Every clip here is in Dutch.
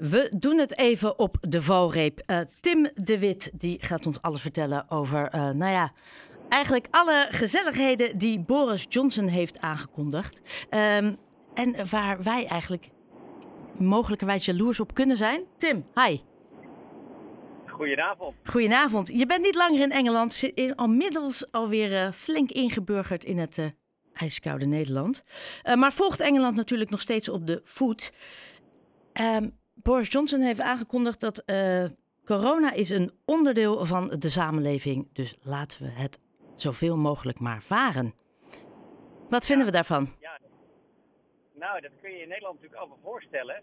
We doen het even op de valreep. Uh, Tim de Wit die gaat ons alles vertellen over, uh, nou ja, eigenlijk alle gezelligheden die Boris Johnson heeft aangekondigd. Um, en waar wij eigenlijk mogelijkerwijs jaloers op kunnen zijn. Tim, hi. Goedenavond. Goedenavond. Je bent niet langer in Engeland, zit inmiddels alweer uh, flink ingeburgerd in het uh, ijskoude Nederland. Uh, maar volgt Engeland natuurlijk nog steeds op de voet. Um, Boris Johnson heeft aangekondigd dat corona is een onderdeel van de samenleving. Dus laten we het zoveel mogelijk maar varen. Wat vinden ja, we daarvan? Ja, nou, dat kun je in Nederland natuurlijk allemaal voorstellen.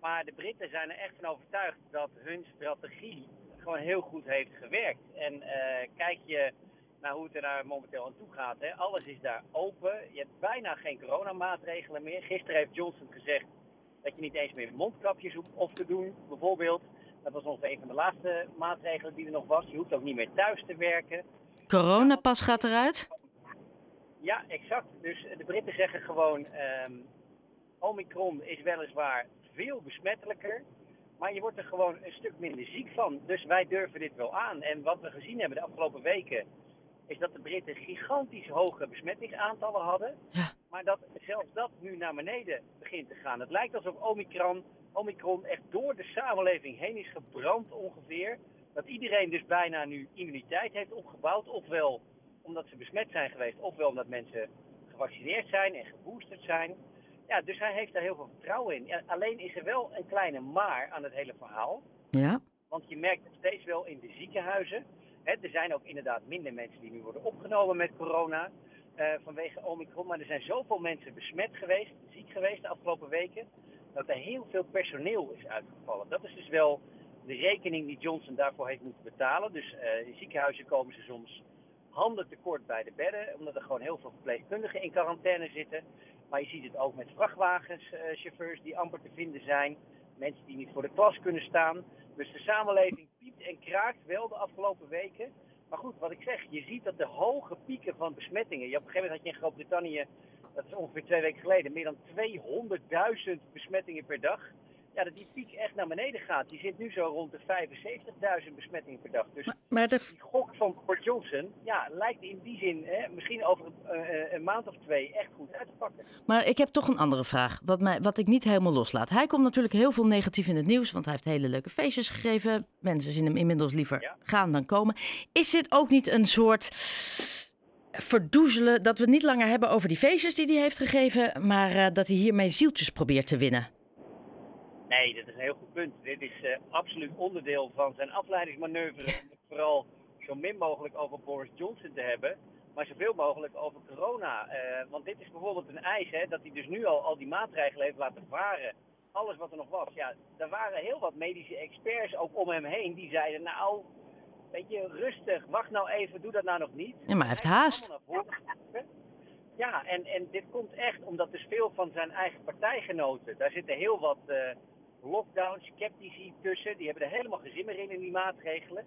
Maar de Britten zijn er echt van overtuigd dat hun strategie gewoon heel goed heeft gewerkt. En uh, kijk je naar hoe het er daar momenteel aan toe gaat. Hè. Alles is daar open. Je hebt bijna geen coronamaatregelen meer. Gisteren heeft Johnson gezegd dat je niet eens meer mondkapjes hoeft te doen, bijvoorbeeld. Dat was ongeveer een van de laatste maatregelen die er nog was. Je hoeft ook niet meer thuis te werken. Coronapas gaat eruit? Ja, exact. Dus de Britten zeggen gewoon: um, Omicron is weliswaar veel besmettelijker. Maar je wordt er gewoon een stuk minder ziek van. Dus wij durven dit wel aan. En wat we gezien hebben de afgelopen weken. Is dat de Britten gigantisch hoge besmettingsaantallen hadden. Ja. Maar dat zelfs dat nu naar beneden begint te gaan. Het lijkt alsof Omicron, Omicron echt door de samenleving heen is gebrand ongeveer. Dat iedereen dus bijna nu immuniteit heeft opgebouwd. Ofwel omdat ze besmet zijn geweest. Ofwel omdat mensen gevaccineerd zijn en geboosterd zijn. Ja, dus hij heeft daar heel veel vertrouwen in. Alleen is er wel een kleine maar aan het hele verhaal. Ja. Want je merkt het steeds wel in de ziekenhuizen. Hè, er zijn ook inderdaad minder mensen die nu worden opgenomen met corona. Uh, vanwege Omicron. Maar er zijn zoveel mensen besmet geweest, ziek geweest de afgelopen weken. Dat er heel veel personeel is uitgevallen. Dat is dus wel de rekening die Johnson daarvoor heeft moeten betalen. Dus uh, in ziekenhuizen komen ze soms handen tekort bij de bedden. Omdat er gewoon heel veel verpleegkundigen in quarantaine zitten. Maar je ziet het ook met vrachtwagenchauffeurs die amper te vinden zijn. Mensen die niet voor de klas kunnen staan. Dus de samenleving piept en kraakt wel de afgelopen weken. Maar goed, wat ik zeg, je ziet dat de hoge pieken van besmettingen. Je op een gegeven moment had je in Groot-Brittannië, dat is ongeveer twee weken geleden, meer dan 200.000 besmettingen per dag ja, dat die piek echt naar beneden gaat. Die zit nu zo rond de 75.000 besmettingen per dag. Dus maar, maar de... die gok van Port Johnson ja, lijkt in die zin hè, misschien over uh, een maand of twee echt goed uit te pakken. Maar ik heb toch een andere vraag, wat, mij, wat ik niet helemaal loslaat. Hij komt natuurlijk heel veel negatief in het nieuws, want hij heeft hele leuke feestjes gegeven. Mensen zien hem inmiddels liever ja. gaan dan komen. Is dit ook niet een soort verdoezelen dat we het niet langer hebben over die feestjes die hij heeft gegeven, maar uh, dat hij hiermee zieltjes probeert te winnen? Nee, dat is een heel goed punt. Dit is uh, absoluut onderdeel van zijn afleidingsmanoeuvre. om het vooral zo min mogelijk over Boris Johnson te hebben. Maar zoveel mogelijk over corona. Uh, want dit is bijvoorbeeld een eis, hè, dat hij dus nu al, al die maatregelen heeft laten varen. Alles wat er nog was. Ja, er waren heel wat medische experts ook om hem heen. Die zeiden, nou, weet je, rustig. Wacht nou even, doe dat nou nog niet. Ja, maar hij heeft haast. Ja, en, en dit komt echt omdat dus veel van zijn eigen partijgenoten, daar zitten heel wat uh, lockdown sceptici tussen. Die hebben er helemaal geen zin meer in, in die maatregelen.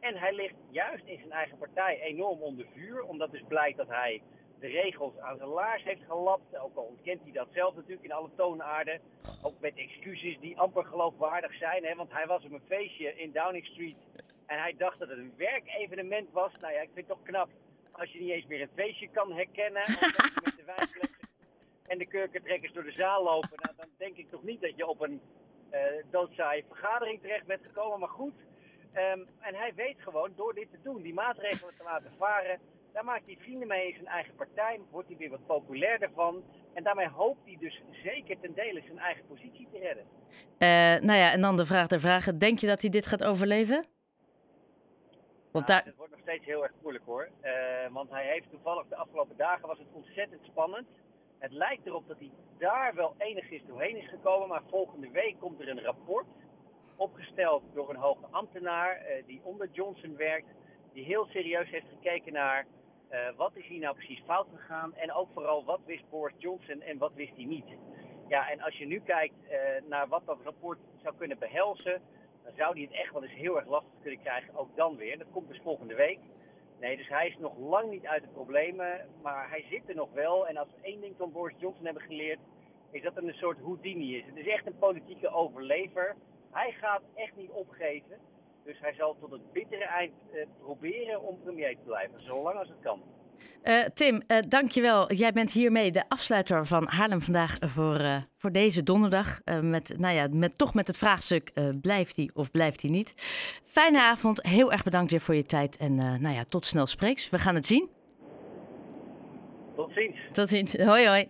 En hij ligt juist in zijn eigen partij enorm onder vuur. Omdat dus blijkt dat hij de regels aan zijn laars heeft gelapt. Ook al ontkent hij dat zelf natuurlijk in alle toonaarden. Ook met excuses die amper geloofwaardig zijn. Hè? Want hij was op een feestje in Downing Street. En hij dacht dat het een werkevenement was. Nou ja, ik vind het toch knap als je niet eens meer een feestje kan herkennen. met de wijnflessen en de kurkentrekkers door de zaal lopen. Nou, dan denk ik toch niet dat je op een doodzaaie vergadering terecht bent gekomen. Maar goed, um, en hij weet gewoon door dit te doen, die maatregelen te laten varen. Daar maakt hij vrienden mee in zijn eigen partij. Wordt hij weer wat populairder van. En daarmee hoopt hij dus zeker ten dele zijn eigen positie te redden. Uh, nou ja, en dan de vraag der vragen. Denk je dat hij dit gaat overleven? Want nou, daar... Het wordt nog steeds heel erg moeilijk hoor. Uh, want hij heeft toevallig de afgelopen dagen was het ontzettend spannend. Het lijkt erop dat hij daar wel enigszins doorheen is gekomen. Maar volgende week komt er een rapport. Opgesteld door een hoge ambtenaar uh, die onder Johnson werkt. Die heel serieus heeft gekeken naar uh, wat is hier nou precies fout gegaan. En ook vooral wat wist Boris Johnson en wat wist hij niet. Ja, en als je nu kijkt uh, naar wat dat rapport zou kunnen behelzen dan zou hij het echt wel eens heel erg lastig kunnen krijgen, ook dan weer. Dat komt dus volgende week. Nee, dus hij is nog lang niet uit de problemen, maar hij zit er nog wel. En als we één ding van Boris Johnson hebben geleerd, is dat het een soort Houdini is. Het is echt een politieke overlever. Hij gaat echt niet opgeven. Dus hij zal tot het bittere eind uh, proberen om premier te blijven, zolang als het kan. Uh, Tim, uh, dankjewel. Jij bent hiermee de afsluiter van Haarlem vandaag voor, uh, voor deze donderdag. met, nou ja, met, toch met het vraagstuk: blijft hij of blijft hij niet? Fijne avond. Heel erg bedankt weer voor je tijd. En nou ja, tot snel spreeks. We gaan het zien. Tot ziens. Tot ziens. Hoi, hoi.